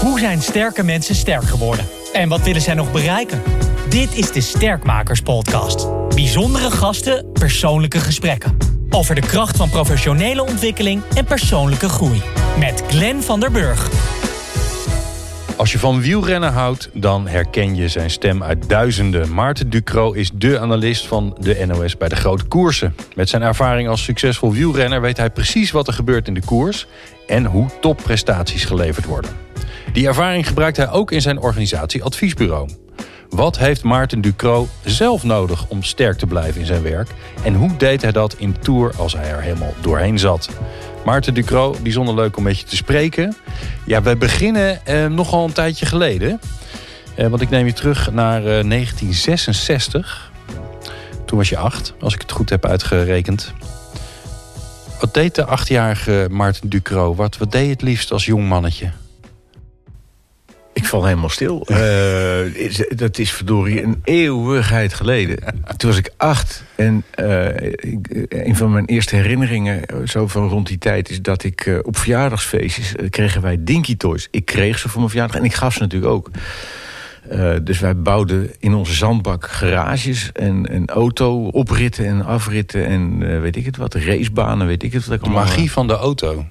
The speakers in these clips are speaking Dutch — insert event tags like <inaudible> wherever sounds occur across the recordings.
Hoe zijn sterke mensen sterk geworden? En wat willen zij nog bereiken? Dit is de Sterkmakers Podcast. Bijzondere gasten, persoonlijke gesprekken. Over de kracht van professionele ontwikkeling en persoonlijke groei. Met Glenn van der Burg. Als je van wielrennen houdt, dan herken je zijn stem uit duizenden. Maarten Ducro is dé analist van de NOS bij de grote koersen. Met zijn ervaring als succesvol wielrenner weet hij precies wat er gebeurt in de koers... en hoe topprestaties geleverd worden. Die ervaring gebruikt hij ook in zijn organisatie Adviesbureau. Wat heeft Maarten Ducro zelf nodig om sterk te blijven in zijn werk? En hoe deed hij dat in Tour als hij er helemaal doorheen zat? Maarten Ducro, bijzonder leuk om met je te spreken. Ja, we beginnen eh, nogal een tijdje geleden. Eh, want ik neem je terug naar eh, 1966. Toen was je acht, als ik het goed heb uitgerekend. Wat deed de achtjarige Maarten Ducro? Wat, wat deed je het liefst als jong mannetje? Ik val helemaal stil. Eh, dat is verdorie een eeuwigheid geleden. Toen was ik acht. En eh, ik- een van mijn eerste herinneringen, eh, zo van rond die tijd... is dat ik eh, op verjaardagsfeestjes eh, kregen wij Dinky Toys. Ik kreeg ze voor mijn verjaardag en ik gaf ze natuurlijk ook. Eh, dus wij bouwden in onze zandbak garages en, en auto opritten en afritten... en eh, weet ik het wat, racebanen, weet ik het wat. De magie van de auto.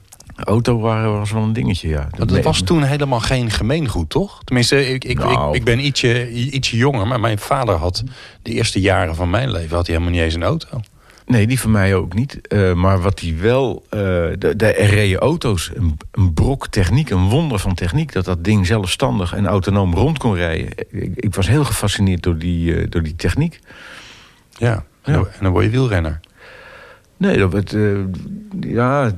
Auto waren, was wel een dingetje, ja. Dat was toen helemaal geen gemeengoed, toch? Tenminste, ik, ik, Nou. ik, ik ben ietsje, ietsje jonger, maar mijn vader had de eerste jaren van mijn leven had hij helemaal niet eens een auto. Nee, die van mij ook niet. Eh, maar wat die wel... eh de, de, er reden auto's, een, een brok techniek, een wonder van techniek... dat dat ding zelfstandig en autonoom rond kon rijden. Ik, ik was heel gefascineerd door die, eh, door die techniek. Ja, en, Ja. Dan, en dan word je wielrenner. Nee, dat eh, ja,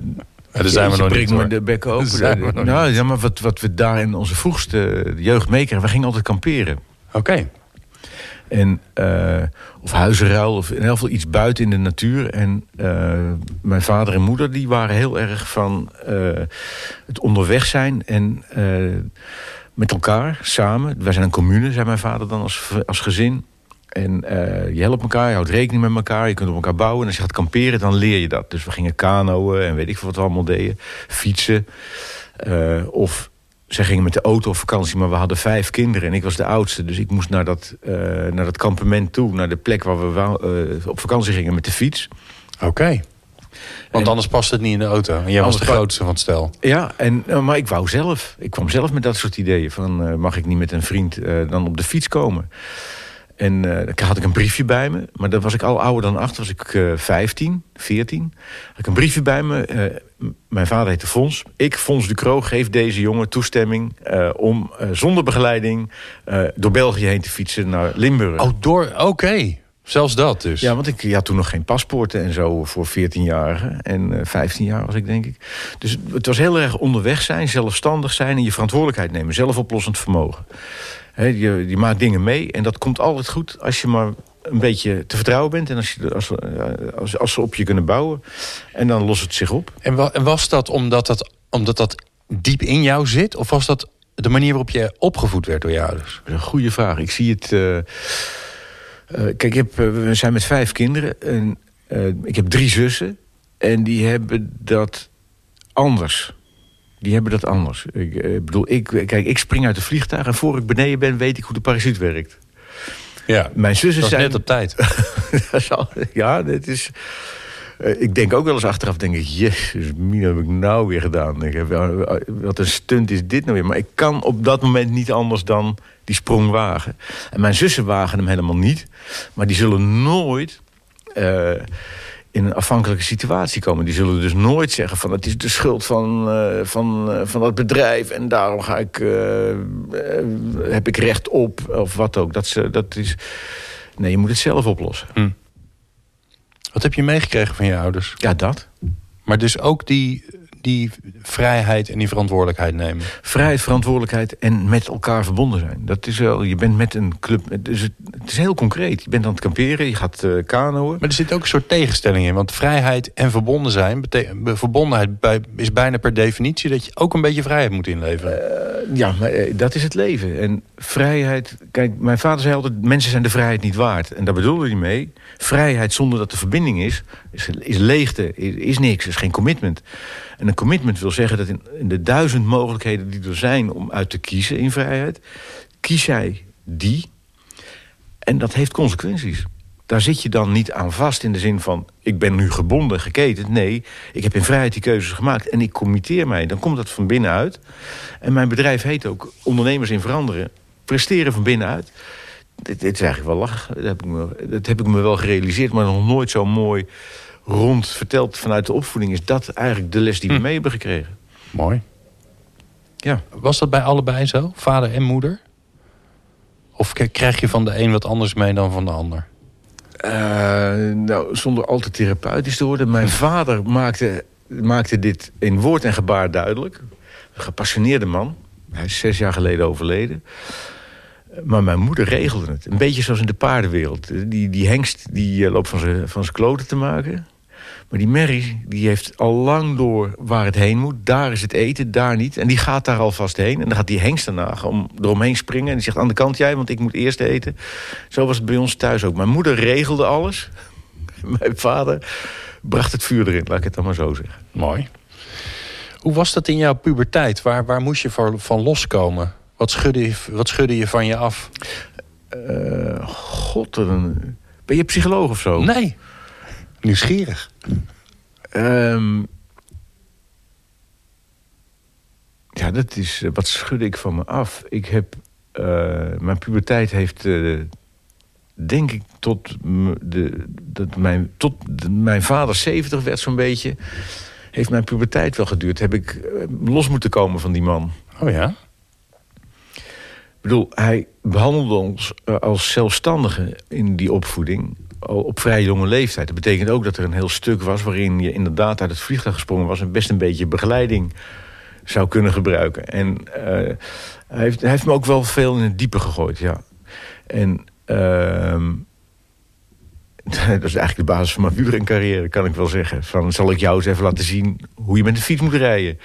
Ja, daar zijn we nog breek niet me de bek open. Nog nou, ja, maar wat, wat we daar in onze vroegste jeugd meekregen... we gingen altijd kamperen. Oké, En, eh, of huizenruil, of in heel veel iets buiten in de natuur. En eh, mijn vader en moeder die waren heel erg van eh, het onderweg zijn en eh, met elkaar samen. Wij zijn een commune, zei mijn vader dan als, als gezin. En eh, je helpt elkaar, je houdt rekening met elkaar, je kunt op elkaar bouwen. En als je gaat kamperen, dan leer je dat. Dus we gingen kanoën en weet ik veel wat we allemaal deden. Fietsen. Eh, of zij gingen met de auto op vakantie, maar we hadden vijf kinderen. En ik was de oudste, dus ik moest naar dat, eh, naar dat kampement toe. Naar de plek waar we eh, op vakantie gingen met de fiets. oké. Want En- anders past het niet in de auto. En jij was de grootste van het stel. Ja, en, maar ik wou zelf. Ik kwam zelf met dat soort ideeën. Van, eh, mag ik niet met een vriend eh, dan op de fiets komen? En eh, dan had ik een briefje bij me. Maar dan was ik al ouder dan acht. was ik eh 15, 14. Had ik een briefje bij me. eh, mijn vader heette Fons. Ik, Fons de Croo, geef deze jongen toestemming... eh, om zonder begeleiding door België heen te fietsen naar Limburg. Oh, door, oké. Zelfs dat dus. Ja, want ik had toen nog geen paspoorten en zo voor 14-jarigen. En eh 15 jaar was ik, denk ik. Dus het was heel erg onderweg zijn, zelfstandig zijn... en je verantwoordelijkheid nemen, zelfoplossend vermogen. Je, je maakt dingen mee en dat komt altijd goed... als je maar een beetje te vertrouwen bent... en als, je, als, eh, als, als ze op je kunnen bouwen. En dan lost het zich op. En, wa- en was dat omdat, dat omdat dat diep in jou zit? Of was dat de manier waarop je opgevoed werd door je ouders? Een goede vraag. Ik zie het... eh, eh, kijk, ik heb, we zijn met vijf kinderen. En, ik heb drie zussen. En die hebben dat anders. Die hebben dat anders. Ik eh, bedoel, ik, kijk, ik spring uit de vliegtuig... en voor ik beneden ben, weet ik hoe de parachute werkt. Ja, Mijn zussen zijn... net op tijd. <laughs> Ja, dit is... eh, ik denk ook wel eens achteraf, denk ik... Jezus, Mina, heb ik nou weer gedaan? Ik heb, eh, wat een stunt is dit nou weer? Maar ik kan op dat moment niet anders dan die sprong wagen. En mijn zussen wagen hem helemaal niet. Maar die zullen nooit... eh, in een afhankelijke situatie komen. Die zullen dus nooit zeggen van het is de schuld van, eh, van, eh, van dat bedrijf en daarom ga ik, eh, heb ik recht op of wat ook. Dat, ze, dat is, nee, je moet het zelf oplossen. Wat heb je meegekregen van je ouders? Ja, dat. Maar dus ook die, die vrijheid en die verantwoordelijkheid nemen. Vrijheid, verantwoordelijkheid en met elkaar verbonden zijn. Dat is wel, je bent met een club, dus het, het is heel concreet. Je bent aan het kamperen, je gaat eh kanoën. Maar er zit ook een soort tegenstelling in. Want vrijheid en verbonden zijn... verbondenheid bij, is bijna per definitie... dat je ook een beetje vrijheid moet inleveren. ja, maar eh, dat is het leven. En vrijheid... Kijk, mijn vader zei altijd... mensen zijn de vrijheid niet waard. En daar bedoelde hij mee. Vrijheid zonder dat er verbinding is... is, is leegte, is, niks, is geen commitment. En een commitment wil zeggen dat in, in de duizend mogelijkheden die er zijn... om uit te kiezen in vrijheid... kies jij die... En dat heeft consequenties daar zit je dan niet aan vast in de zin van... ik ben nu gebonden, geketend. Nee, ik heb in vrijheid die keuzes gemaakt en ik committeer mij. Dan komt dat van binnenuit. En mijn bedrijf heet ook Ondernemers in Veranderen. Presteren van binnenuit. Dit, dit is eigenlijk wel lach. Dat heb, ik me, dat heb ik me wel gerealiseerd, maar nog nooit zo mooi rond verteld vanuit de opvoeding... is dat eigenlijk de les die we hm. mee hebben gekregen. Mooi. Ja. Was dat bij allebei zo, vader en moeder? Of krijg je van de een wat anders mee dan van de ander? Uh, nou, zonder al te therapeutisch te worden. Mijn <laughs> vader maakte, maakte dit in woord en gebaar duidelijk. Een gepassioneerde man. Hij is zes jaar geleden overleden. Maar mijn moeder regelde het. Een beetje zoals in de paardenwereld. Die, die hengst die eh, loopt van zijn van kloten te maken. Maar die Mary die heeft al lang door waar het heen moet. Daar is het eten, daar niet. En die gaat daar alvast heen. En dan gaat die hengst daarna om, eromheen springen. En die zegt aan de kant jij, want ik moet eerst eten. Zo was het bij ons thuis ook. Mijn moeder regelde alles. <laughs> Mijn vader bracht het vuur erin, laat ik het dan maar zo zeggen. Mooi. Hoe was dat in jouw puberteit? Waar, waar moest je van loskomen? Wat schudde je, wat schudde je van je af? Uh, God, ben je psycholoog of zo? Nee. Nieuwsgierig. Um, ja, dat is... Eh, wat schudde ik van me af? Ik heb... Uh, mijn puberteit heeft... Uh, denk ik tot, de, dat mijn, tot de, mijn vader 70 werd zo'n beetje... heeft mijn puberteit wel geduurd. Heb ik los moeten komen van die man. Oh ja? Ik bedoel, hij behandelde ons als zelfstandigen in die opvoeding op vrij jonge leeftijd. Dat betekent ook dat er een heel stuk was... waarin je inderdaad uit het vliegtuig gesprongen was... en best een beetje begeleiding zou kunnen gebruiken. En uh, hij, heeft, hij heeft me ook wel veel in het diepe gegooid, ja. En uh, <laughs> dat is eigenlijk de basis van mijn <laughs> carrière, kan ik wel zeggen. Van, zal ik jou eens even laten zien hoe je met de fiets moet rijden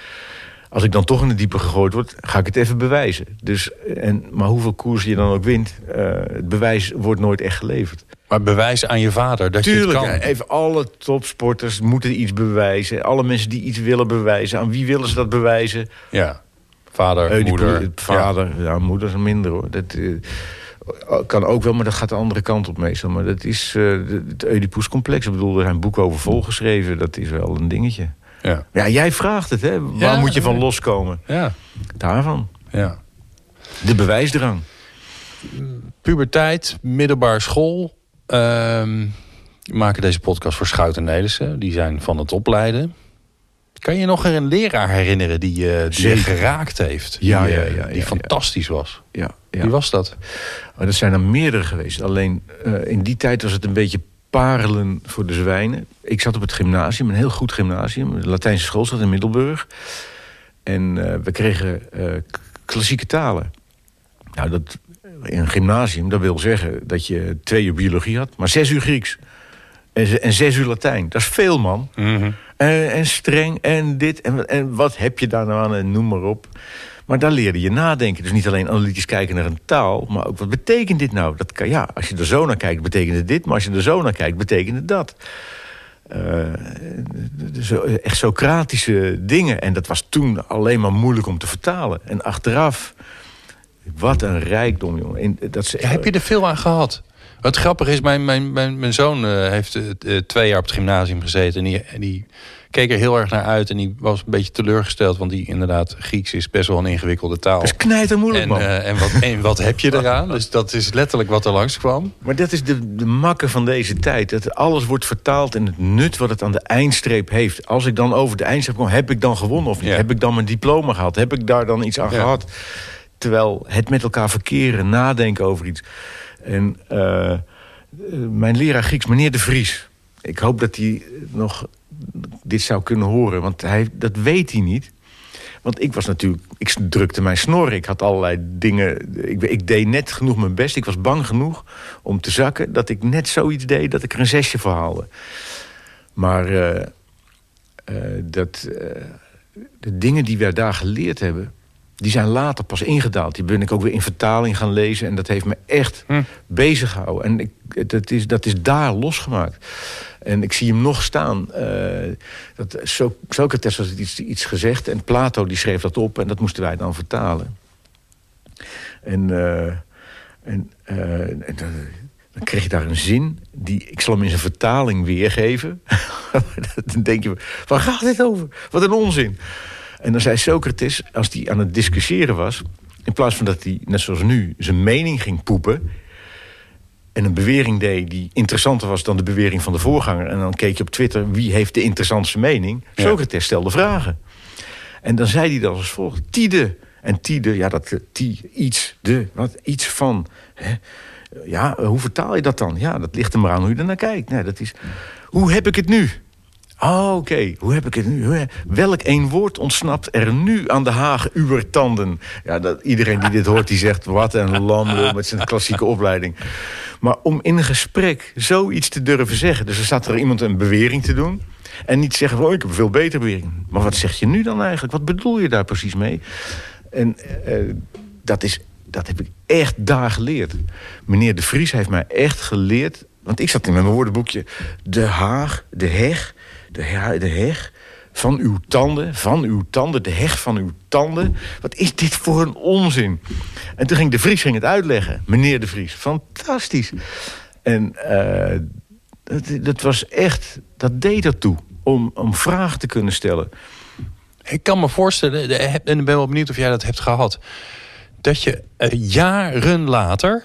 als ik dan toch in de diepe gegooid word, ga ik het even bewijzen. Dus, en, maar hoeveel koers je dan ook wint, uh, het bewijs wordt nooit echt geleverd. Maar bewijs aan je vader dat Tuurlijk, je het kan. Even alle topsporters moeten iets bewijzen. Alle mensen die iets willen bewijzen. Aan wie willen ze dat bewijzen? Ja, vader, uh, moeder. Vader, ja. ja, moeder is minder hoor. Dat, uh, kan ook wel, maar dat gaat de andere kant op meestal. Maar dat is uh, het Oedipus-complex. Ik bedoel, er zijn boeken over volgeschreven. Dat is wel een dingetje. Ja, ja jij vraagt het, hè? Waar moet je van loskomen? Ja. Daarvan. Ja. De bewijsdrang. Puberteit, middelbare school. Ehm, we maken deze podcast voor Schout en Nelissen. Die zijn van het opleiden. Kan je nog een leraar herinneren die, uh, die je geraakt heeft? Ja, die, ja, ja, die fantastisch was. Ja, Wie was dat? Oh, dat zijn er meerdere geweest. Alleen uh, in die tijd was het een beetje parelen voor de zwijnen. Ik zat op het gymnasium, een heel goed gymnasium. De Latijnse school zat in Middelburg. En uh, we kregen uh, klassieke talen. Nou, dat, in een gymnasium, dat wil zeggen dat je twee uur biologie had... maar zes uur Grieks. En, en zes uur Latijn. Dat is veel, man. Mm -hmm. en, en, streng en dit. En, en wat heb je daar nou aan en noem maar op. Maar daar leerde je nadenken. Dus niet alleen analytisch kijken naar een taal... maar ook wat betekent dit nou? Dat ja, als je er zo naar kijkt, betekent het dit. Maar als je er zo naar kijkt, betekent het dat. Uh, echt Socratische dingen. En dat was toen alleen maar moeilijk om te vertalen. En achteraf, wat een rijkdom, jongen. Dat ze, heb je er veel aan gehad? Wat grappig is, mijn, mijn, mijn, mijn zoon uh, heeft uh, twee jaar op het gymnasium gezeten. En die, die keek er heel erg naar uit. En die was een beetje teleurgesteld. Want die inderdaad, Grieks is best wel een ingewikkelde taal. Dat is knijter moeilijk, en, man. Uh, en, wat, en wat heb je eraan? Dus dat is letterlijk wat er langskwam. Maar dat is de, de makke van deze tijd. Dat alles wordt vertaald in het nut wat het aan de eindstreep heeft. Als ik dan over de eindstreep kom, heb ik dan gewonnen of niet? Ja. Heb ik dan mijn diploma gehad? Heb ik daar dan iets aan Ja. gehad? Terwijl het met elkaar verkeren, nadenken over iets. En uh, mijn leraar Grieks, meneer De Vries... ik hoop dat hij nog dit zou kunnen horen, want hij, dat weet hij niet. Want ik was natuurlijk, ik drukte mijn snor. Ik had allerlei dingen. Ik, ik, deed net genoeg mijn best. Ik was bang genoeg om te zakken. Dat ik net zoiets deed dat ik er een zesje voor haalde. Maar uh, uh, dat, de dingen die wij daar geleerd hebben. Die zijn later pas ingedaald. Die ben ik ook weer in vertaling gaan lezen. En dat heeft me echt Hm. bezig gehouden. En ik, dat, is, dat is daar losgemaakt. En ik zie hem nog staan. eh, dat, So- Socrates had iets, iets gezegd. En Plato die schreef dat op. En dat moesten wij dan vertalen. En, eh, en, eh, en dan kreeg je daar een zin. Die, ik zal hem in zijn vertaling weergeven. <laughs> dan denk je, waar gaat dit over? Wat een onzin. En dan zei Socrates, als hij aan het discussiëren was... in plaats van dat hij, net zoals nu, zijn mening ging poepen... en een bewering deed die interessanter was dan de bewering van de voorganger... en dan keek je op Twitter, wie heeft de interessantste mening? Ja. Socrates stelde vragen. En dan zei hij dan als volgt, Tide. En Tide, ja, dat eh, ti, iets, de, wat, iets van... Hè? Ja, eh, hoe vertaal je dat dan? Ja, dat ligt er maar aan hoe je ernaar kijkt. Nee, dat is, hoe heb ik het nu? Oh, oké. Hoe heb ik het nu? Welk één woord ontsnapt er nu aan de haag uwer tanden? Ja, dat, iedereen die dit hoort, die zegt... wat een lamlul met zijn klassieke opleiding. Maar om in een gesprek zoiets te durven zeggen... dus er staat er iemand een bewering te doen... en niet zeggen, oh, ik heb veel betere bewering. Maar wat zeg je nu dan eigenlijk? Wat bedoel je daar precies mee? En eh, dat, is, dat heb ik echt daar geleerd. Meneer De Vries heeft mij echt geleerd... want ik zat in mijn woordenboekje... de haag, de heg, de, de heg van uw tanden, van uw tanden, de heg van uw tanden. Wat is dit voor een onzin? En toen ging De Vries ging het uitleggen. Meneer De Vries, fantastisch. En eh, dat, dat was echt, dat deed ertoe. Om, om vragen te kunnen stellen. Ik kan me voorstellen, en ik ben wel benieuwd of jij dat hebt gehad... dat je eh, jaren later,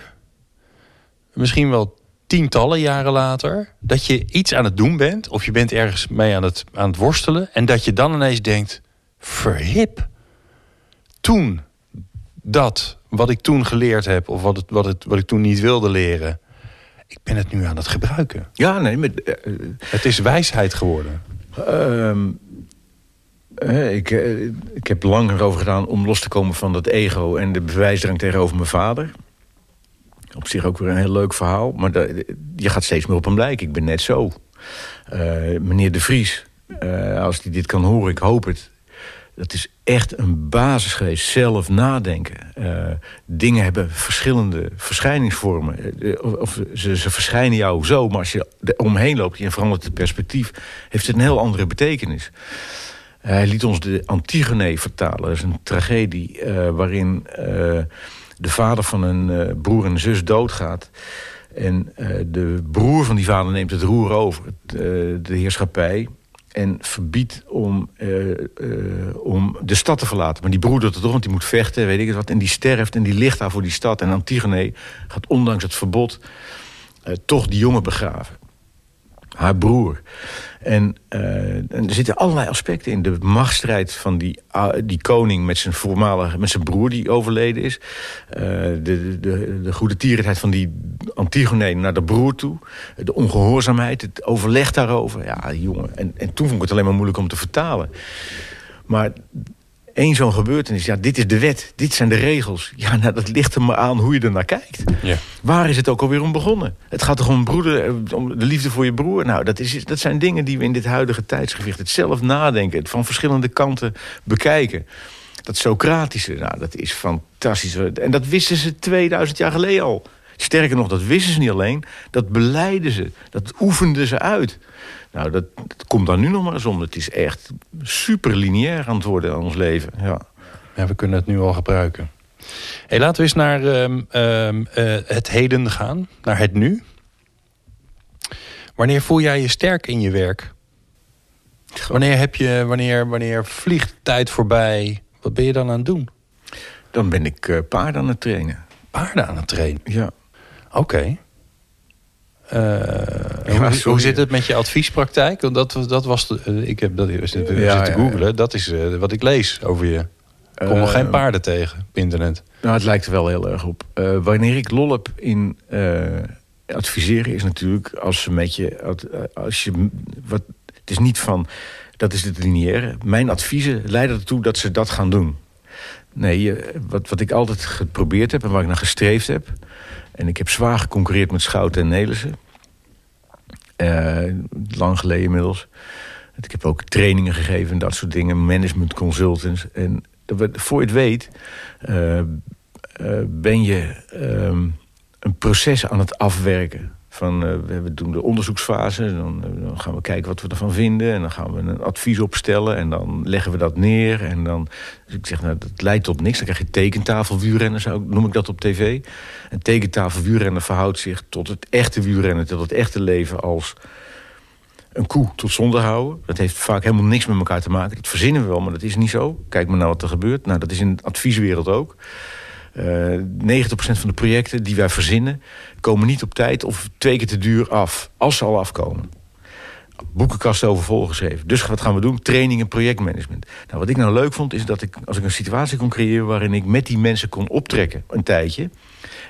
misschien wel tientallen jaren later... dat je iets aan het doen bent, of je bent ergens mee aan het, aan het worstelen... en dat je dan ineens denkt, verhip. Toen dat, wat ik toen geleerd heb... of wat, het, wat, het, wat ik toen niet wilde leren... ik ben het nu aan het gebruiken. Ja, nee, met, eh, Het is wijsheid geworden. Ehm, eh, ik, eh, ik heb lang erover gedaan om los te komen van dat ego en de bewijsdrang tegenover mijn vader. Op zich ook weer een heel leuk verhaal, maar je gaat steeds meer op hem lijken. Ik ben net zo. Eh, meneer De Vries, eh, als hij dit kan horen, ik hoop het. Dat is echt een basis geweest. Zelf nadenken. Eh, dingen hebben verschillende verschijningsvormen. Of, ze, ze verschijnen jou zo, maar als je er omheen loopt en verandert het perspectief, heeft het een heel andere betekenis. Hij liet ons de Antigone vertalen. Dat is een tragedie waarin de vader van een eh, broer en zus doodgaat. En eh, de broer van die vader neemt het roer over, het, eh, de heerschappij. En verbiedt om, om de stad te verlaten. Maar die broer doet het toch, want die moet vechten, weet ik het wat. En die sterft en die ligt daar voor die stad. En Antigone gaat ondanks het verbod toch die jongen begraven. Haar broer. En, eh, en er zitten allerlei aspecten in. De machtsstrijd van die, ah, die koning met zijn voormalige, met zijn broer die overleden is. Eh, de, de, de goede tierenheid van die Antigone naar de broer toe. De ongehoorzaamheid, het overleg daarover. Ja, jongen. En, en toen vond ik het alleen maar moeilijk om te vertalen. Maar één zo'n gebeurtenis, ja, dit is de wet, dit zijn de regels. Ja, nou, dat ligt er maar aan hoe je er naar kijkt. Ja. Waar is het ook alweer om begonnen? Het gaat toch om, broeder, eh, om de liefde voor je broer? Nou, dat, is, dat zijn dingen die we in dit huidige tijdsgewicht... het zelf nadenken, het van verschillende kanten bekijken. Dat Socratische, nou, dat is fantastisch. En dat wisten ze 2000 jaar geleden al. Sterker nog, dat wisten ze niet alleen. Dat beleiden ze. Dat oefenden ze uit. Nou, dat, dat komt daar nu nog maar eens om. Het is echt super lineair aan het worden aan ons leven. Ja. Ja, we kunnen het nu al gebruiken. Hey, laten we eens naar ehm, ehm, eh, het heden gaan, naar het nu. Wanneer voel jij je sterk in je werk? Wanneer, heb je, wanneer, wanneer vliegt tijd voorbij? Wat ben je dan aan het doen? Dan ben ik eh, paarden aan het trainen. Paarden aan het trainen. Ja. Oké. Eh, hoe, zit het met je adviespraktijk? Want dat, was- dat was. de- eh, ik heb dat zitten Ja, zitten ja, googlen. Dat is eh, wat ik lees over je. Ik kom nog geen paarden tegen op internet. Nou, het lijkt er wel heel erg op. Eh, wanneer ik lol heb in eh, adviseren is natuurlijk als ze met je... Als je wat, het is niet van, dat is het lineaire. Mijn adviezen leiden ertoe dat ze dat gaan doen. Nee, je- wat, wat ik altijd geprobeerd heb en waar ik naar gestreefd heb... en ik heb zwaar geconcurreerd met Schouten en Nelissen. Eh, lang geleden inmiddels. Ik heb ook trainingen gegeven en dat soort dingen. Management consultants. En voor je het weet, uh, uh, ben je ehm, een proces aan het afwerken. Van, uh, we doen de onderzoeksfase, dan, dan, gaan we kijken wat we ervan vinden... en dan gaan we een advies opstellen en dan leggen we dat neer. En dan, dus ik zeg, nou, dat leidt tot niks. Dan krijg je tekentafel wielrennen, noem ik dat op tv. Een tekentafel wielrennen verhoudt zich tot het echte wielrennen... tot het echte leven als een koe tot zonde houden. Dat heeft vaak helemaal niks met elkaar te maken. Dat verzinnen we wel, maar dat is niet zo. Kijk maar naar wat er gebeurt. Nou, dat is in de advieswereld ook. Uh, 90% van de projecten die wij verzinnen... komen niet op tijd of twee keer te duur af. Als ze al afkomen. Boekenkasten overvol geschreven. Dus wat gaan we doen? Training en projectmanagement. Nou, wat ik nou leuk vond, is dat ik als ik een situatie kon creëren... waarin ik met die mensen kon optrekken, een tijdje...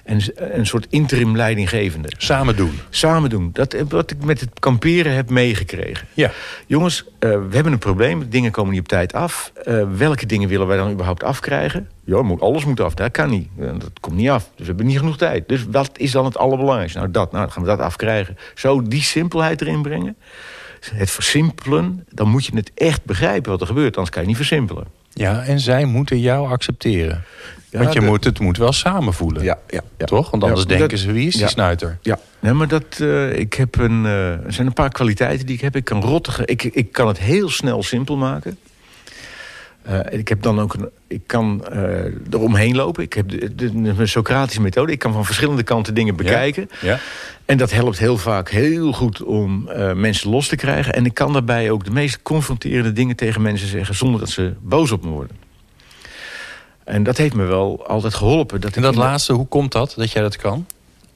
En een soort interim leidinggevende. Samen doen. Samen doen. Dat wat ik met het kamperen heb meegekregen. Ja. Jongens, uh, we hebben een probleem. Dingen komen niet op tijd af. Uh, welke dingen willen wij dan überhaupt afkrijgen? Ja, moet, alles moet af. Dat kan niet. Dat komt niet af. Dus we hebben niet genoeg tijd. Dus wat is dan het allerbelangrijkste? Nou, dat. Nou, dan gaan we dat afkrijgen. Zo die simpelheid erin brengen. Het versimpelen. Dan moet je het echt begrijpen wat er gebeurt. Anders kan je niet versimpelen. Ja, en zij moeten jou accepteren. Ja, Want je moet het moet wel samen voelen. Ja, ja, ja. Toch? Want anders denken ze, wie is die snuiter? Ja, nee, maar dat, uh, ik heb een, uh, er zijn een paar kwaliteiten die ik heb. Ik kan rottige, ik, ik kan het heel snel simpel maken. Uh, ik heb dan ook een, ik kan eromheen lopen. Ik heb de, de, de, Socratische methode. Ik kan van verschillende kanten dingen bekijken. Ja, ja. En dat helpt heel vaak heel goed om mensen los te krijgen. En ik kan daarbij ook de meest confronterende dingen tegen mensen zeggen... zonder dat ze boos op me worden. En dat heeft me wel altijd geholpen. Dat en dat laatste, hoe komt dat, dat jij dat kan?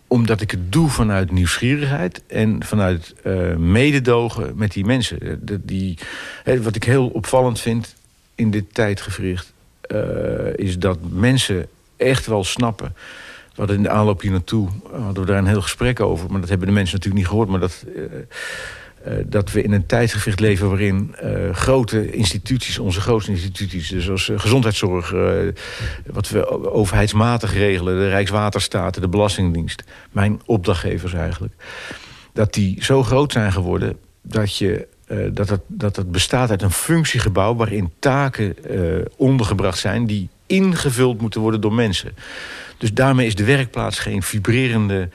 Omdat ik het doe vanuit nieuwsgierigheid en vanuit uh, mededogen met die mensen. Eh, de, die, wat ik heel opvallend vind in dit tijdgevricht... Uh, is dat mensen echt wel snappen... Hadden in de aanloop hier naartoe hadden we daar een heel gesprek over. Maar dat hebben de mensen natuurlijk niet gehoord. Maar dat, uh, dat we in een tijdgewicht leven waarin grote instituties, onze grootste instituties, dus uh, gezondheidszorg, wat we overheidsmatig regelen, de Rijkswaterstaat, de Belastingdienst, mijn opdrachtgevers eigenlijk, dat die zo groot zijn geworden dat je dat, het, dat het bestaat uit een functiegebouw waarin taken ondergebracht zijn die ingevuld moeten worden door mensen. Dus daarmee is de werkplaats geen vibrerende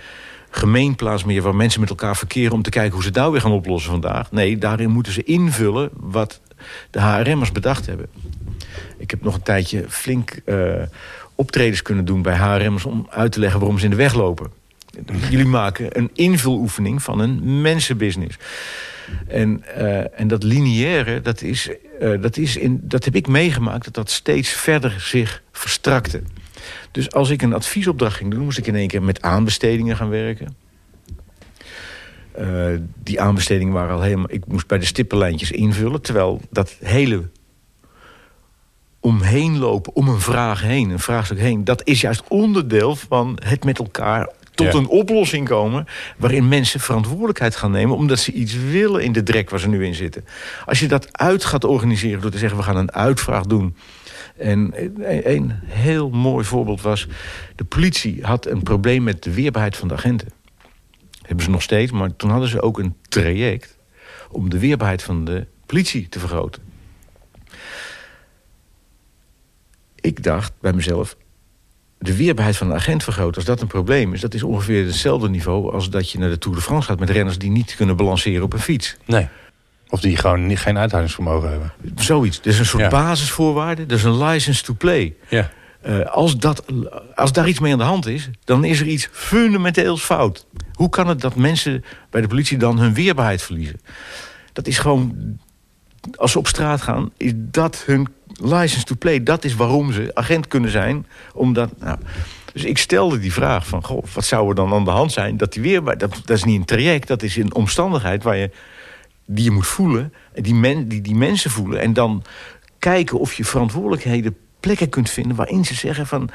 gemeenplaats meer... waar mensen met elkaar verkeren om te kijken hoe ze het nou weer gaan oplossen vandaag. Nee, daarin moeten ze invullen wat de HRM'ers bedacht hebben. Ik heb nog een tijdje flink uh, optredens kunnen doen bij HRM'ers... om uit te leggen waarom ze in de weg lopen. Jullie maken een invuloefening van een mensenbusiness. En, uh, en dat lineaire, dat, is, uh, dat, is in, dat heb ik meegemaakt... dat dat steeds verder zich verstrakte. Dus als ik een adviesopdracht ging doen... moest ik in één keer met aanbestedingen gaan werken. Uh, die aanbestedingen waren al helemaal... Ik moest bij de stippenlijntjes invullen. Terwijl dat hele omheen lopen, om een vraag heen, een vraagstuk heen... dat is juist onderdeel van het met elkaar tot ja. een oplossing komen... waarin mensen verantwoordelijkheid gaan nemen... omdat ze iets willen in de drek waar ze nu in zitten. Als je dat uit gaat organiseren door te zeggen... we gaan een uitvraag doen en een heel mooi voorbeeld was... de politie had een probleem met de weerbaarheid van de agenten. hebben ze nog steeds, maar toen hadden ze ook een traject... om de weerbaarheid van de politie te vergroten. Ik dacht bij mezelf... de weerbaarheid van een agent vergroten, als dat een probleem is... dat is ongeveer hetzelfde niveau als dat je naar de Tour de France gaat... met renners die niet kunnen balanceren op een fiets. Nee. Of die gewoon niet, geen uithoudingsvermogen hebben. Zoiets. Dus een soort ja. basisvoorwaarde. Dus een license to play. Ja. Uh, als, dat, als daar iets mee aan de hand is, dan is er iets fundamenteels fout. Hoe kan het dat mensen bij de politie dan hun weerbaarheid verliezen? Dat is gewoon, als ze op straat gaan, is dat hun license to play. Dat is waarom ze agent kunnen zijn. Omdat, nou, dus ik stelde die vraag van, wat zou er dan aan de hand zijn? Dat die weerbaar, dat, dat is niet een traject, dat is een omstandigheid waar je die je moet voelen, die, men, die mensen voelen... en dan kijken of je verantwoordelijkheden plekken kunt vinden... waarin ze zeggen van,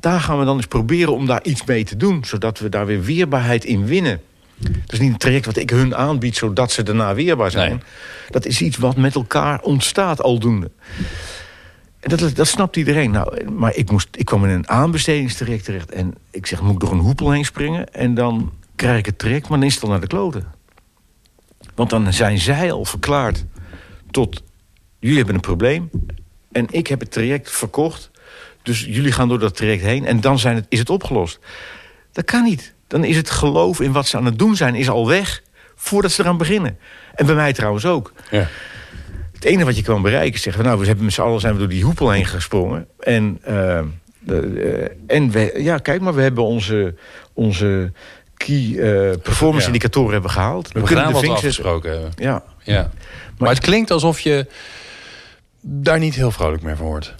daar gaan we dan eens proberen om daar iets mee te doen... zodat we daar weer weerbaarheid in winnen. Dat is niet een traject wat ik hun aanbied, zodat ze daarna weerbaar zijn. Nee. Dat is iets wat met elkaar ontstaat aldoende. En dat, dat snapt iedereen. Nou, maar ik, moest, ik kwam in een aanbestedingstraject terecht... en ik zeg, moet ik door een hoepel heen springen? En dan krijg ik het traject, maar dan is het al naar de kloten. Want dan zijn zij al verklaard tot... jullie hebben een probleem en ik heb het traject verkocht. Dus jullie gaan door dat traject heen en dan zijn het, is het opgelost. Dat kan niet. Dan is het geloof in wat ze aan het doen zijn is al weg voordat ze eraan beginnen. En bij mij trouwens ook. Ja. Het enige wat je kan bereiken is zeggen... nou, we hebben met z'n allen zijn we door die hoepel heen gesprongen. En, uh, de, uh, en we, ja, kijk maar, we hebben onze, onze key uh, performance Ja. indicatoren hebben gehaald. We, gaan wat afgesproken hebben. Ja. Ja. Maar, het klinkt alsof je daar niet heel vrolijk meer van wordt.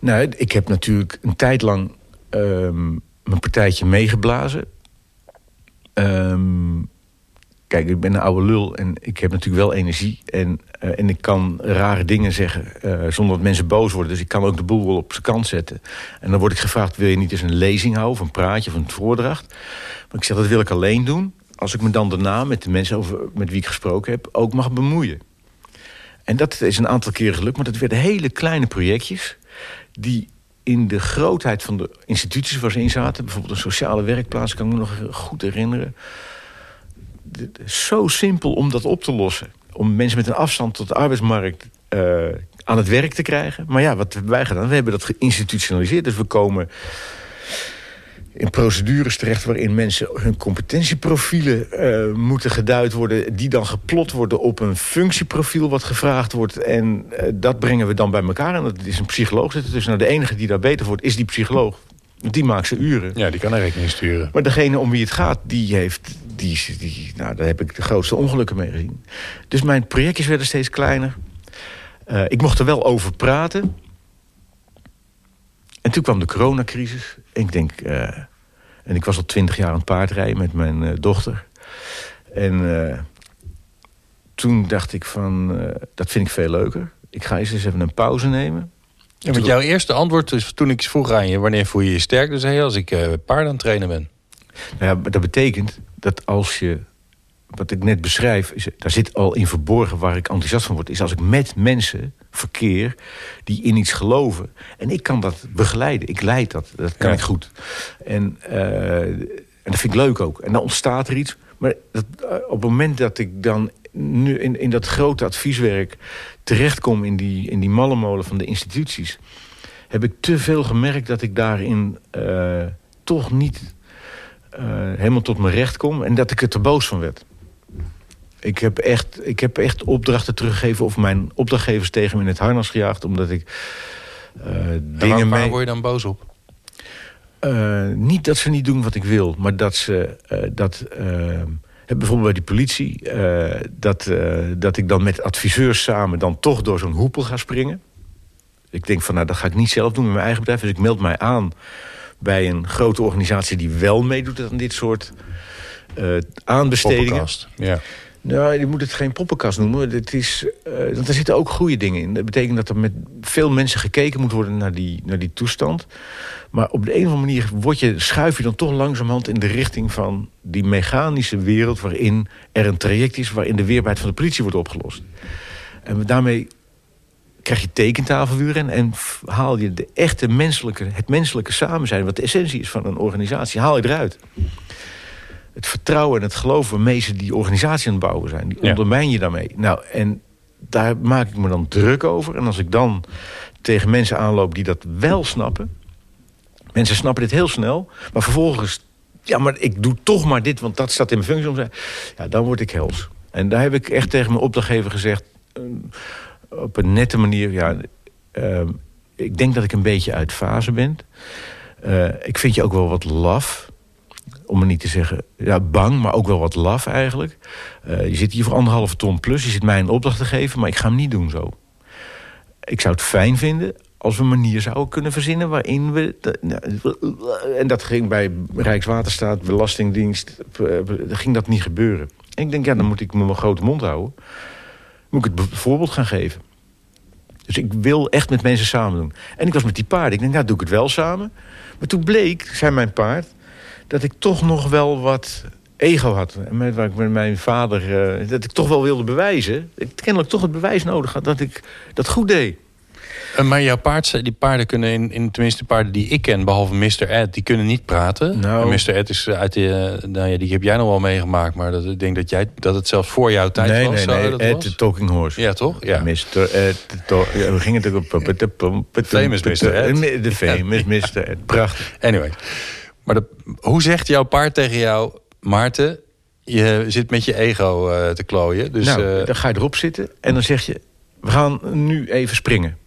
Nou, ik heb natuurlijk een tijd lang ehm, mijn partijtje meegeblazen. Ehm, kijk, ik ben een oude lul en ik heb natuurlijk wel energie. En, eh, en ik kan rare dingen zeggen eh, zonder dat mensen boos worden. Dus ik kan ook de boel wel op zijn kant zetten. En dan word ik gevraagd, wil je niet eens een lezing houden... of een praatje of een voordracht? Maar ik zeg, dat wil ik alleen doen... als ik me dan daarna met de mensen over, met wie ik gesproken heb... ook mag bemoeien. En dat is een aantal keren gelukt, maar dat werden hele kleine projectjes... die in de grootheid van de instituties waar ze in zaten... bijvoorbeeld een sociale werkplaats, kan ik me nog goed herinneren... zo simpel om dat op te lossen. Om mensen met een afstand tot de arbeidsmarkt uh, aan het werk te krijgen. Maar ja, wat hebben wij gedaan? We hebben dat geïnstitutionaliseerd. Dus we komen in procedures terecht waarin mensen hun competentieprofielen uh, moeten geduid worden... die dan geplot worden op een functieprofiel wat gevraagd wordt. En uh, dat brengen we dan bij elkaar. En dat is een psycholoog zitten. Dus nou, de enige die daar beter wordt, is die psycholoog. Die maakt zijn uren. Ja, die kan er rekening sturen. Maar degene om wie het gaat, die heeft... Die, die, nou, daar heb ik de grootste ongelukken mee gezien. Dus mijn projectjes werden steeds kleiner. Uh, ik mocht er wel over praten... En toen kwam de coronacrisis. En ik denk, uh, en ik was al twintig jaar aan het paardrijden met mijn uh, dochter. En uh, toen dacht ik van, dat vind ik veel leuker. Ik ga eens eens even een pauze nemen. Ja, want jouw eerste antwoord is toen ik vroeg aan je... wanneer voel je je sterk? Dus zei je, als ik paard aan het trainen ben. Nou ja, dat betekent dat als je... Wat ik net beschrijf, is, daar zit al in verborgen waar ik enthousiast van word... is als ik met mensen verkeer die in iets geloven. En ik kan dat begeleiden. Ik leid dat. Dat kan Ja. ik goed. En, uh, en dat vind ik leuk ook. En dan ontstaat er iets. Maar dat, uh, op het moment dat ik dan nu in, in dat grote advieswerk... terechtkom in die, in die mallenmolen van de instituties... heb ik te veel gemerkt dat ik daarin uh, toch niet helemaal tot mijn recht kom... en dat ik er te boos van werd. Ik heb, echt, ik heb echt opdrachten teruggegeven... of mijn opdrachtgevers tegen me in het harnas gejaagd... omdat ik uh, dingen waar, waar mee... word je dan boos op? Uh, niet dat ze niet doen wat ik wil, maar dat ze... Uh, dat, bijvoorbeeld bij die politie... dat, dat ik dan met adviseurs samen... dan toch door zo'n hoepel ga springen. Ik denk van, nou, dat ga ik niet zelf doen met mijn eigen bedrijf. Dus ik meld mij aan bij een grote organisatie... die wel meedoet aan dit soort aanbestedingen. Ja. Nou, je moet het geen poppenkast noemen. Het is, uh, want er zitten ook goede dingen in. Dat betekent dat er met veel mensen gekeken moet worden naar die, naar die toestand. Maar op de een of andere manier je, schuif je dan toch langzamerhand in de richting van die mechanische wereld... waarin er een traject is waarin de weerbaarheid van de politie wordt opgelost. En daarmee krijg je tekentafelwuren en haal je de echte menselijke, het menselijke samen zijn... wat de essentie is van een organisatie, haal je eruit het vertrouwen en het geloof waarmee ze die organisatie aan het bouwen zijn. Die Ja. ondermijn je daarmee. Nou, en daar maak ik me dan druk over. En als ik dan tegen mensen aanloop die dat wel snappen... mensen snappen dit heel snel, maar vervolgens... ja, maar ik doe toch maar dit, want dat staat in mijn functie. om te- Ja, dan word ik hels. En daar heb ik echt tegen mijn opdrachtgever gezegd... eh, op een nette manier... Ja, eh, ik denk dat ik een beetje uit fase ben. Eh, ik vind je ook wel wat laf om maar niet te zeggen, ja, bang, maar ook wel wat laf eigenlijk. Uh, je zit hier voor anderhalve ton plus, je zit mij een opdracht te geven... maar ik ga hem niet doen zo. Ik zou het fijn vinden als we een manier zouden kunnen verzinnen... waarin we... En dat ging bij Rijkswaterstaat, Belastingdienst... ging dat niet gebeuren. En ik denk, ja, dan moet ik mijn grote mond houden. Moet ik het voorbeeld gaan geven. Dus ik wil echt met mensen samen doen. En ik was met die paard. Ik denk, nou doe ik het wel samen. Maar toen bleek, zei mijn paard dat ik toch nog wel wat ego had. Met, waar ik met mijn vader... Uh, dat ik toch wel wilde bewijzen. Ik kennelijk toch het bewijs nodig had dat ik dat goed deed. Eh, Maar jouw paard, die paarden kunnen, in, in, tenminste de paarden die ik ken, behalve Mr. Ed, die kunnen niet praten. Nou. Mr. Ed is uit de, eh, nou ja, die heb jij nog wel meegemaakt, maar dat, ik denk dat jij dat het zelfs voor jouw tijd nee, was. nee, nee. dat Ed, was? de Talking Horse. Ja, toch? Ja. Mr. Ed, to- ja, we gingen het ook op... Famous Mr. Ed. De famous Mr. Ed. Prachtig. Anyway. Maar de, hoe zegt jouw paard tegen jou, Maarten, je zit met je ego eh, te klooien. Dus nou, eh, dan ga je erop zitten en dan zeg je... we gaan nu even springen.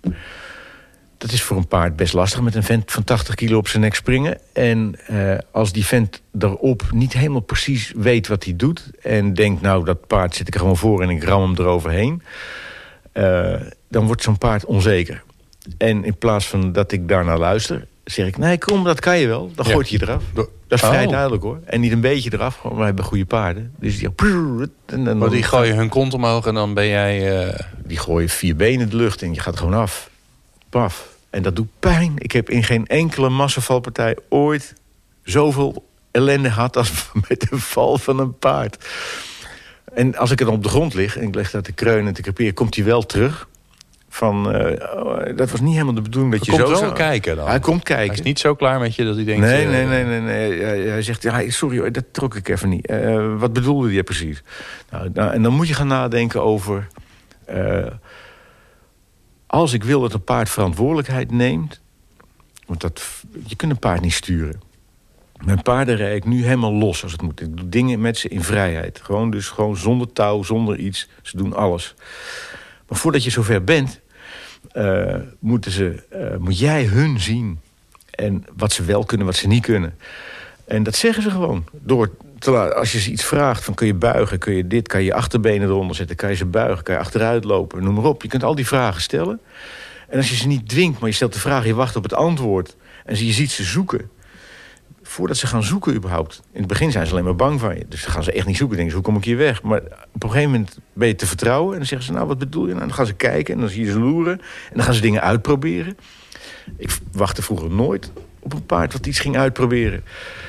Dat is voor een paard best lastig met een vent van 80 kilo op zijn nek springen. En eh, als die vent erop niet helemaal precies weet wat hij doet... en denkt, nou, dat paard zit ik er gewoon voor en ik ram hem eroverheen... dan wordt zo'n paard onzeker. En in plaats van dat ik daarnaar luister, zeg ik... nee, kom, dat kan je wel. Dan gooit je eraf. Dat is vrij Oh. duidelijk, hoor. En niet een beetje eraf, gewoon, we hebben goede paarden. Dus die, en dan, maar die gooien hun kont omhoog en dan ben jij... eh, die gooien vier benen in de lucht en je gaat gewoon af. Paf. En dat doet pijn. Ik heb in geen enkele massavalpartij ooit zoveel ellende gehad... als <laughs> met de val van een paard. En als ik dan op de grond lig en ik leg dat te kreunen en te creperen... komt hij wel terug. Van, eh, dat was niet helemaal de bedoeling dat hij je komt zo wel zou- kijken dan. Hij komt kijken. Hij is niet zo klaar met je dat hij denkt... Nee, eh, nee, nee, nee, nee. Hij- Hij zegt, ja, sorry, hoor, dat trok ik even niet. Eh, wat bedoelde je precies? Nou, nou, en dan moet je gaan nadenken over... als ik wil dat een paard verantwoordelijkheid neemt... want dat, je kunt een paard niet sturen. Mijn paarden rijd ik nu helemaal los als het moet. Ik doe dingen met ze in vrijheid. Gewoon dus gewoon zonder touw, zonder iets. Ze doen alles. Maar voordat je zover bent... eh, moeten ze, eh, moet jij hun zien. En wat ze wel kunnen, wat ze niet kunnen. En dat zeggen ze gewoon. Door te als je ze iets vraagt, van kun je buigen, kun je dit, kan je je achterbenen eronder zetten, kan je ze buigen, kan je achteruit lopen, noem maar op. Je kunt al die vragen stellen. En als je ze niet dwingt, maar je stelt de vraag, je wacht op het antwoord en je ziet ze zoeken. Voordat ze gaan zoeken überhaupt. In het begin zijn ze alleen maar bang van je. Dus dan gaan ze echt niet zoeken. Denken ze, hoe kom ik hier weg? Maar op een gegeven moment ben je te vertrouwen. En dan zeggen ze, nou, wat bedoel je? Nou, dan gaan ze kijken en dan zie je ze loeren. En dan gaan ze dingen uitproberen. Ik wachtte vroeger nooit op een paard wat iets ging uitproberen.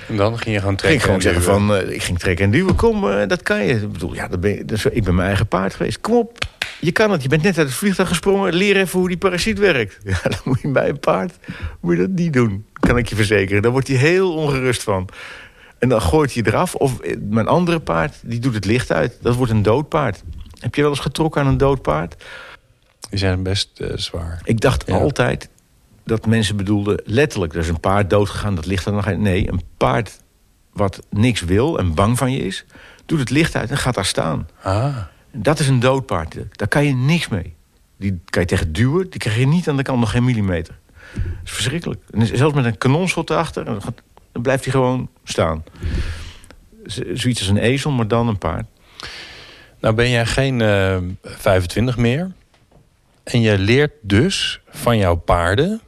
En dan ging je gewoon Ik trekken. ging gewoon en zeggen van, eh, ik ging trekken en duwen. Kom, eh, dat kan je. Ik bedoel, ja, dat ben je, is- ik ben mijn eigen paard geweest. Kom op, je kan het. Je bent net uit het vliegtuig gesprongen. Leer even hoe die parasiet werkt. Ja, <laughs> dan moet je bij een paard moet je dat niet doen. Kan ik je verzekeren. Daar wordt hij heel ongerust van. En dan gooit hij eraf. Of eh, mijn andere paard, die doet het licht uit. Dat wordt een dood paard. Heb je wel eens getrokken aan een dood paard? Die zijn best eh, zwaar. Ik dacht Ja. altijd dat mensen bedoelden letterlijk. Er is een paard doodgegaan, dat ligt er nog uit. Nee, een paard wat niks wil en bang van je is... doet het licht uit en gaat daar staan. Ah. Dat is een dood paard. Daar kan je niks mee. Die kan je tegen duwen, die krijg je niet aan de kant nog geen millimeter. Dat is verschrikkelijk. En zelfs met een kanonschot erachter, dan, blijft hij gewoon staan. Zoiets als een ezel, maar dan een paard. Nou ben jij geen eh 25 meer. En je leert dus van jouw paarden...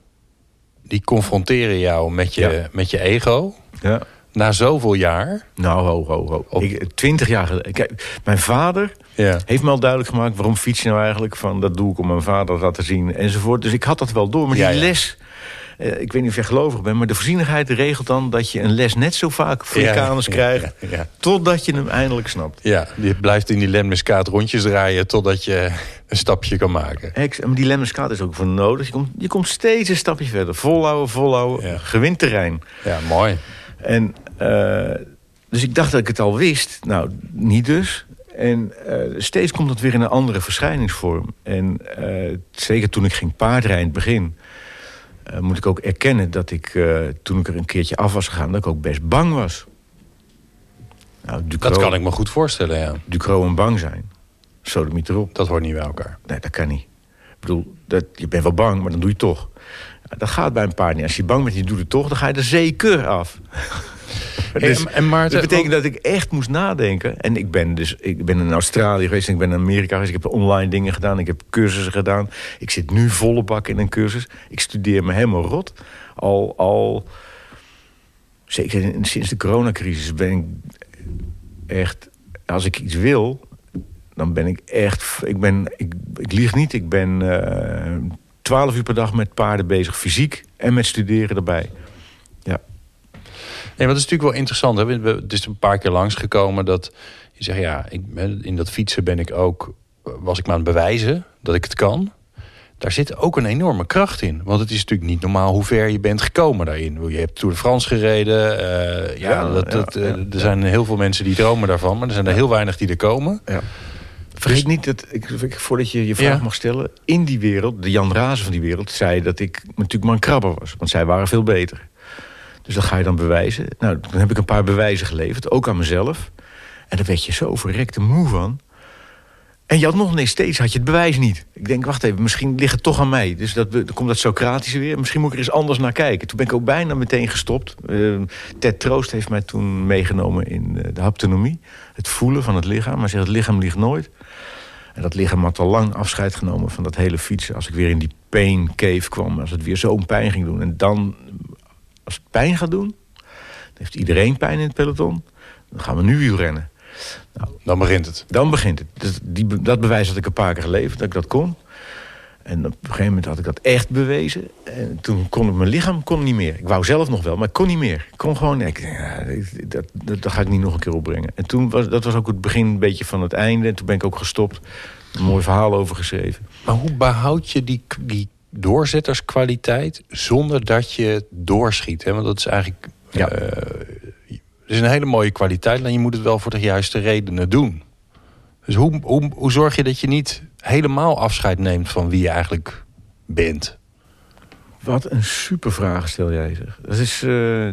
die confronteren jou met je, Ja. met je ego... Ja. Na zoveel jaar. Nou, ho, ho, ho. Op- Ik, twintig jaar geleden. Kijk, mijn vader Ja. heeft me al duidelijk gemaakt... waarom fiets je nou eigenlijk? Van, dat doe ik om mijn vader te laten zien, enzovoort. Dus ik had dat wel door. Maar die Ja, ja. les... eh, ik weet niet of jij gelovig bent... maar de voorzienigheid regelt dan dat je een les net zo vaak ja, krijgt... Totdat je hem eindelijk snapt. ja, je blijft in die lemmiskaat rondjes draaien... totdat je een stapje kan maken. Ex- maar die lemmerskaat is ook voor nodig. Je komt, je komt steeds een stapje verder. Volhouden, volhouden, gewint terrein. Ja, mooi. En, eh, dus ik dacht dat ik het al wist. Nou, niet dus. En eh, steeds komt het weer in een andere verschijningsvorm. En eh, zeker toen ik ging paardrijden in het begin... moet ik ook erkennen dat ik, toen ik er een keertje af was gegaan... dat ik ook best bang was. Nou, Ducro, Dat kan ik me goed voorstellen, ja. Ducro en bang zijn. Sodomiet erop. Dat hoort niet bij elkaar. Nee, dat kan niet. Ik bedoel, dat, je bent wel bang, maar dan doe je het toch. Dat gaat bij een paard niet. Als je bang bent en je doet het toch, dan ga je er zeker af. <laughs> dus, en, en Maarten, dat betekent dat ik echt moest nadenken. En ik ben dus ik ben in Australië geweest, en ik ben in Amerika geweest. Ik heb online dingen gedaan, ik heb cursussen gedaan. Ik zit nu volle bak in een cursus. Ik studeer me helemaal rot. Al, al zeker in- sinds de coronacrisis ben ik echt... Als ik iets wil, dan ben ik echt... Ik, ben, ik, ik lieg niet, ik ben eh, twaalf uur per dag met paarden bezig. Fysiek en met studeren erbij. Ja. Nee, dat is natuurlijk wel interessant. Hè? Het is een paar keer langsgekomen dat je zegt... ja, ik, in dat fietsen ben ik ook... was ik maar aan het bewijzen dat ik het kan. daar zit ook een enorme kracht in. Want het is natuurlijk niet normaal hoe ver je bent gekomen daarin. Je hebt Tour de France gereden. Uh, ja, ja, dat, dat, ja, er zijn heel veel mensen die dromen daarvan. Maar er zijn er heel weinig die er komen. Ja. Vergeet niet dat, ik, voordat je je vraag mag stellen... in die wereld, de Jan Razen van die wereld... zei dat ik natuurlijk maar een krabber was. Want zij waren veel beter. Dus dat ga je dan bewijzen. Nou, dan heb ik een paar bewijzen geleverd, ook aan mezelf. En daar werd je zo verrekte moe van. En je had nog nee, steeds had je het bewijs niet. Ik denk, wacht even, misschien ligt het toch aan mij. Dus dat, dan komt dat Socratische weer. Misschien moet ik er eens anders naar kijken. Toen ben ik ook bijna meteen gestopt. Uh, Ted Troost heeft mij toen meegenomen in uh, de haptonomie. Het voelen van het lichaam. Maar zegt, het lichaam ligt nooit. En dat lichaam had al lang afscheid genomen van dat hele fietsen. Als ik weer in die pain cave kwam. Als het weer zo'n pijn ging doen. En dan, als het pijn gaat doen... dan heeft iedereen pijn in het peloton. Dan gaan we nu wielrennen. Nou, dan begint het. Dan begint het. Dat, die, dat bewijs had ik een paar keer geleverd, dat ik dat kon. En op een gegeven moment had ik dat echt bewezen. En toen kon ik mijn lichaam kon niet meer. Ik wou zelf nog wel, maar ik kon niet meer. Ik kon gewoon... Ik, ja, dat, dat, dat, ga ik niet nog een keer opbrengen. En toen was dat was ook het begin een beetje van het einde. En toen ben ik ook gestopt. Een mooi verhaal over geschreven. Maar hoe behoud je die, die doorzetterskwaliteit... zonder dat je doorschiet? Hè? Want dat is eigenlijk... Ja. Uh, is een hele mooie kwaliteit, maar je moet het wel voor de juiste redenen doen. Dus hoe, hoe, hoe zorg je dat je niet helemaal afscheid neemt van wie je eigenlijk bent? Wat een super vraag stel jij zeg. Dat is uh,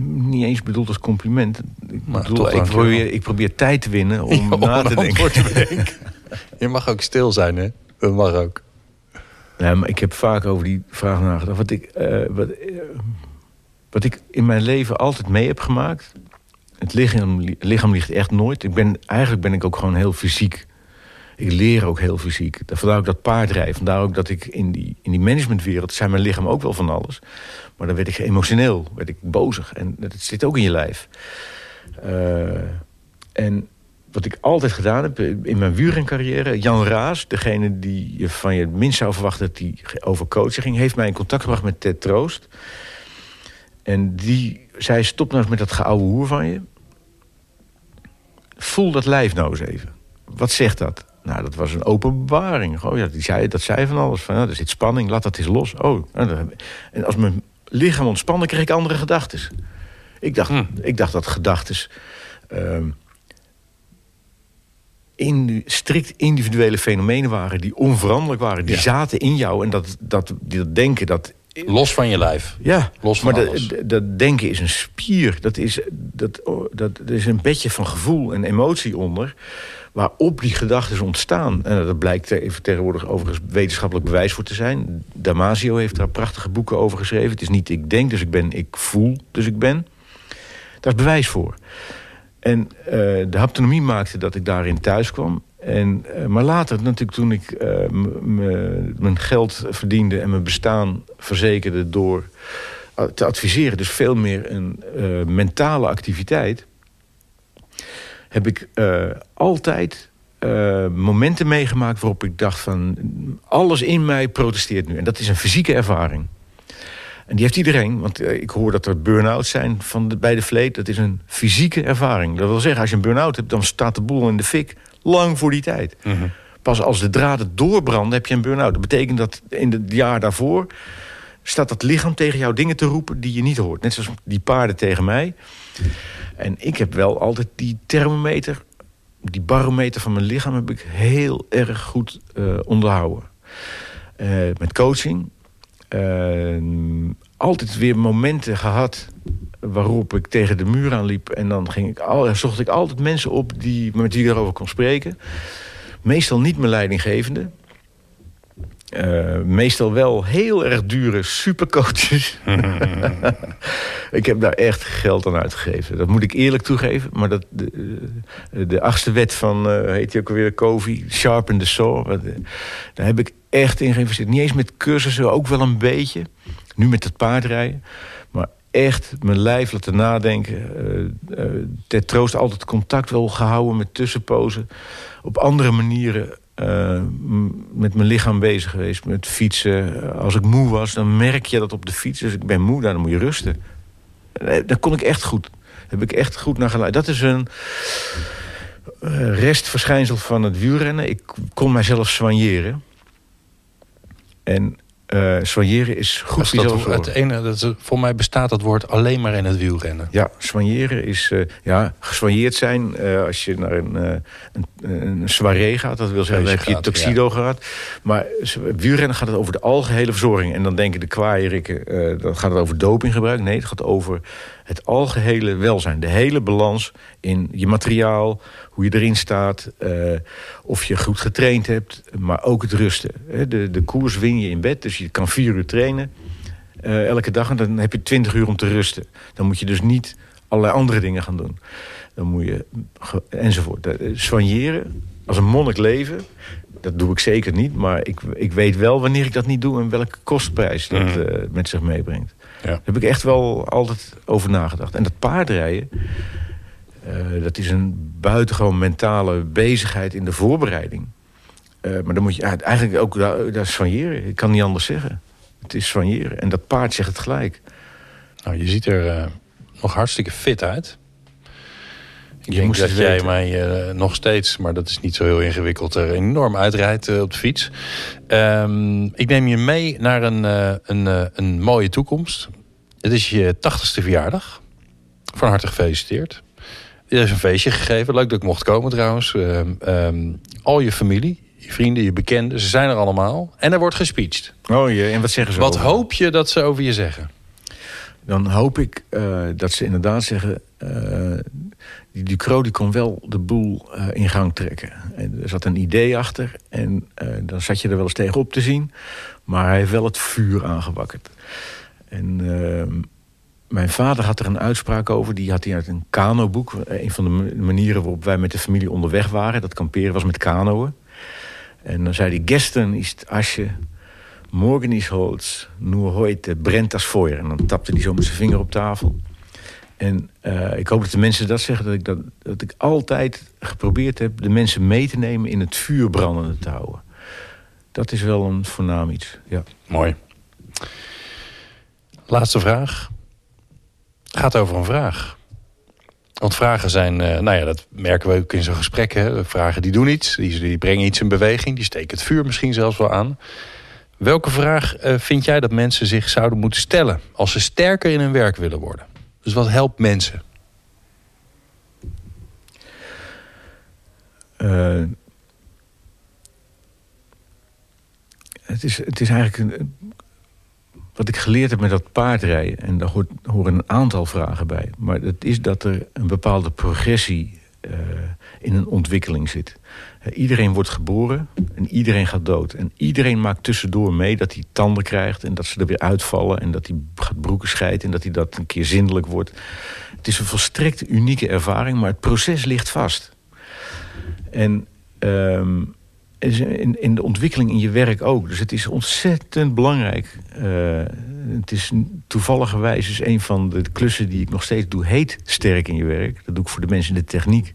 niet eens bedoeld als compliment. Ik, maar bedoel, ik, probeer, ik probeer tijd te winnen <laughs> om, ja, om na te denken. te denken. <laughs> je mag ook stil zijn, hè? Dat mag ook. Nee, maar ik heb vaak over die vraag nagedacht. Wat ik, uh, wat, uh, wat ik in mijn leven altijd mee heb gemaakt... het lichaam, lichaam ligt echt nooit. Ik ben, eigenlijk ben ik ook gewoon heel fysiek. Ik leer ook heel fysiek. Vandaar ook dat paardrijden. Vandaar ook dat ik in die, in die managementwereld... zijn mijn lichaam ook wel van alles. Maar dan werd ik emotioneel, werd ik bozig. En dat zit ook in je lijf. Uh, en wat ik altijd gedaan heb in mijn wielrencarrière... Jan Raas, degene die je van je minst zou verwachten... dat hij over coaching ging... heeft mij in contact gebracht met Ted Troost... En die zei, stop nou eens met dat geouwe hoer van je. Voel dat lijf nou eens even. Wat zegt dat? Nou, dat was een openbaring. Oh ja, die zei, dat zei van alles. Van, nou, er zit spanning, laat dat eens los. Oh, nou, en als mijn lichaam ontspannen, kreeg ik andere gedachten. Ik dacht, hm. ik dacht dat gedachten... Uh, in, strikt individuele fenomenen waren... die onveranderlijk waren, die zaten in jou. En dat, dat, dat denken, dat Los van je lijf. Ja, Los van maar dat, dat denken is een spier. Dat is, dat, dat, er is een bedje van gevoel en emotie onder... waarop die gedachten ontstaan. En dat blijkt tegenwoordig overigens wetenschappelijk bewijs voor te zijn. Damasio heeft daar prachtige boeken over geschreven. Het is niet ik denk, dus ik ben, ik voel, dus ik ben. Daar is bewijs voor. En uh, de haptonomie maakte dat ik daarin thuis kwam. En, uh, maar later, natuurlijk toen ik uh, mijn geld verdiende... en mijn bestaan verzekerde door te adviseren... dus veel meer een mentale activiteit... heb ik altijd momenten meegemaakt waarop ik dacht van... alles in mij protesteert nu. En dat is een fysieke ervaring. En die heeft iedereen, want ik hoor dat er burn-outs zijn van bij de vleet. Dat is een fysieke ervaring. Dat wil zeggen, als je een burn-out hebt, dan staat de boel in de fik lang voor die tijd. Mhm. Pas als de draden doorbranden heb je een burn-out. Dat betekent dat in het jaar daarvoor staat dat lichaam tegen jou dingen te roepen die je niet hoort. Net zoals die paarden tegen mij. En ik heb wel altijd die thermometer, die barometer van mijn lichaam... heb ik heel erg goed uh, onderhouden. Uh, met coaching. Uh, altijd weer momenten gehad waarop ik tegen de muur aanliep. En dan ging ik al, zocht ik altijd mensen op die, met wie ik erover kon spreken. Meestal niet mijn leidinggevende. Uh, meestal wel heel erg dure supercoaches. <laughs> ik heb daar echt geld aan uitgegeven. Dat moet ik eerlijk toegeven. Maar dat, de, de achtste wet van, uh, heet die ook alweer, Covey, Sharpen the Saw. Daar heb ik echt in geïnvesteerd. Niet eens met cursussen, ook wel een beetje. Nu met het paardrijden echt mijn lijf laten nadenken. Uh, ter troost altijd contact wel gehouden met tussenpozen. Op andere manieren uh, met mijn lichaam bezig geweest. Met fietsen. Als ik moe was, dan merk je dat op de fiets. Dus ik ben moe, dan moet je rusten. Daar kon ik echt goed. Heb ik echt goed naar geluid. Dat is een restverschijnsel van het wielrennen. Ik kon mijzelf soigneren. En uh, soigneren is goed voor jezelf Het ene, dat, voor mij bestaat dat woord alleen maar in het wielrennen. Ja, soigneren is... Uh, ja, gesoigneerd zijn uh, als je naar een, een, een, soirée gaat. Dat wil zeggen, heb je tuxedo gehad. Maar wielrennen gaat het over de algehele verzorging. En dan denken de kwaairikken, dan gaat het over dopinggebruik. Nee, het gaat over het algehele welzijn. De hele balans in je materiaal, hoe je erin staat... Of je goed getraind hebt, maar ook het rusten. De, de koers win je in bed, dus je kan vier uur trainen... Uh, elke dag en dan heb je twintig uur om te rusten. Dan moet je dus niet allerlei andere dingen gaan doen. Dan moet je, enzovoort. Soigneren, als een monnik leven, dat doe ik zeker niet. Maar ik, ik weet wel wanneer ik dat niet doe... en welke kostprijs dat uh, met zich meebrengt. Ja. Daar heb ik echt wel altijd over nagedacht. En dat paardrijden, uh, dat is een buitengewoon mentale bezigheid in de voorbereiding. Uh, maar dan moet je eigenlijk ook daar, daar soigneren. Ik kan niet anders zeggen. Het is soigneren. En dat paard zegt het gelijk. Nou, je ziet er uh, nog hartstikke fit uit. Ik je denk dat jij weten. mij uh, nog steeds, maar dat is niet zo heel ingewikkeld, er enorm uitrijdt uh, op de fiets. Um, ik neem je mee naar een, uh, een, een mooie toekomst. Het is je tachtigste verjaardag. Van harte gefeliciteerd. Er is een feestje gegeven. Leuk dat ik mocht komen trouwens. Um, um, al je familie, je vrienden, je bekenden, ze zijn er allemaal. En er wordt gespeecht. Oh je, en wat zeggen ze Wat over? hoop je dat ze over je zeggen? Dan hoop ik dat ze inderdaad zeggen die Ducro die kon wel de boel uh, in gang trekken. En er zat een idee achter en uh, dan zat je er wel eens tegenop te zien. Maar hij heeft wel het vuur aangewakkerd. En uh, mijn vader had er een uitspraak over. Die had hij uit een kanoboek. Een van de manieren waarop wij met de familie onderweg waren. Dat kamperen was met kanoën. En dan zei hij... Gestern is het asje... Morgen is Holz, nur heute brennt das Feuer. En dan tapte hij zo met zijn vinger op tafel. En uh, ik hoop dat de mensen dat zeggen, dat ik, dat, dat ik altijd geprobeerd heb... de mensen mee te nemen in het vuur brandende te houden. Dat is wel een voornaam iets, ja. Mooi. Laatste vraag. Gaat over een vraag. Want vragen zijn, uh, nou ja, dat merken we ook in zo'n gesprekken. Vragen die doen iets, die, die, brengen iets in beweging... die steken het vuur misschien zelfs wel aan. Welke vraag uh, vind jij dat mensen zich zouden moeten stellen... als ze sterker in hun werk willen worden? Dus wat helpt mensen? Uh, het, is, het is eigenlijk een, wat ik geleerd heb met dat paardrijden. En daar hoort, horen een aantal vragen bij. Maar het is dat er een bepaalde progressie uh, in een ontwikkeling zit. Uh, iedereen wordt geboren en iedereen gaat dood. En iedereen maakt tussendoor mee dat hij tanden krijgt... en dat ze er weer uitvallen en dat hij gaat broeken scheidt... en dat hij dat een keer zindelijk wordt. Het is een volstrekt unieke ervaring, maar het proces ligt vast. En... Um, in, in de ontwikkeling in je werk ook. Dus het is ontzettend belangrijk. Uh, het is toevalligerwijs is een van de klussen die ik nog steeds doe... heet sterk in je werk. Dat doe ik voor de mensen in de techniek.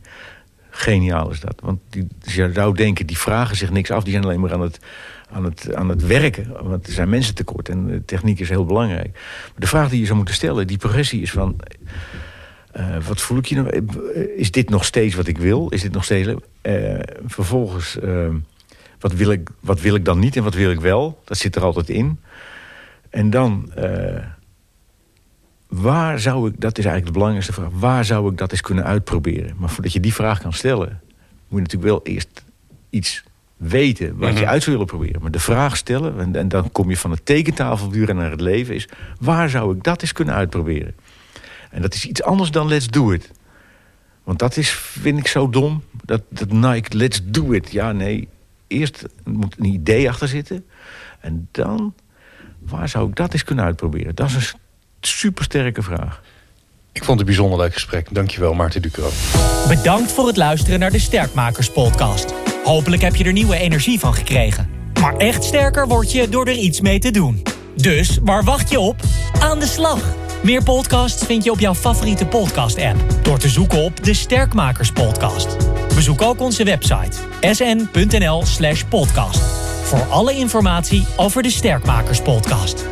Geniaal is dat. Want die, je zou denken, die vragen zich niks af. Die zijn alleen maar aan het, aan het, aan het werken. Want er zijn mensen tekort en techniek is heel belangrijk. Maar de vraag die je zou moeten stellen, die progressie is van... Uh, wat voel ik je nou? Is dit nog steeds wat ik wil? Is dit nog steeds... Uh, vervolgens... Wat wil, ik, wat wil ik dan niet en wat wil ik wel? Dat zit er altijd in. En dan, uh, waar zou ik, dat is eigenlijk de belangrijkste vraag... waar zou ik dat eens kunnen uitproberen? Maar voordat je die vraag kan stellen... moet je natuurlijk wel eerst iets weten wat je mhm. uit zou willen proberen. Maar de vraag stellen, en, en dan kom je van het tekentafelbuur naar het leven... is waar zou ik dat eens kunnen uitproberen? En dat is iets anders dan let's do it. Want dat is, vind ik zo dom. Dat, dat Nike, let's do it. Ja, nee, eerst moet een idee achter zitten. En dan, waar zou ik dat eens kunnen uitproberen? Dat is een supersterke vraag. Ik vond het een bijzonder leuk gesprek. Dankjewel, Maarten Ducro. Bedankt voor het luisteren naar de Sterkmakers podcast. Hopelijk heb je er nieuwe energie van gekregen. Maar echt sterker word je door er iets mee te doen. Dus waar wacht je op? Aan de slag! Meer podcasts vind je op jouw favoriete podcast-app... door te zoeken op de Sterkmakers podcast. Bezoek ook onze website sn.nl slash podcast... voor alle informatie over de Sterkmakers podcast.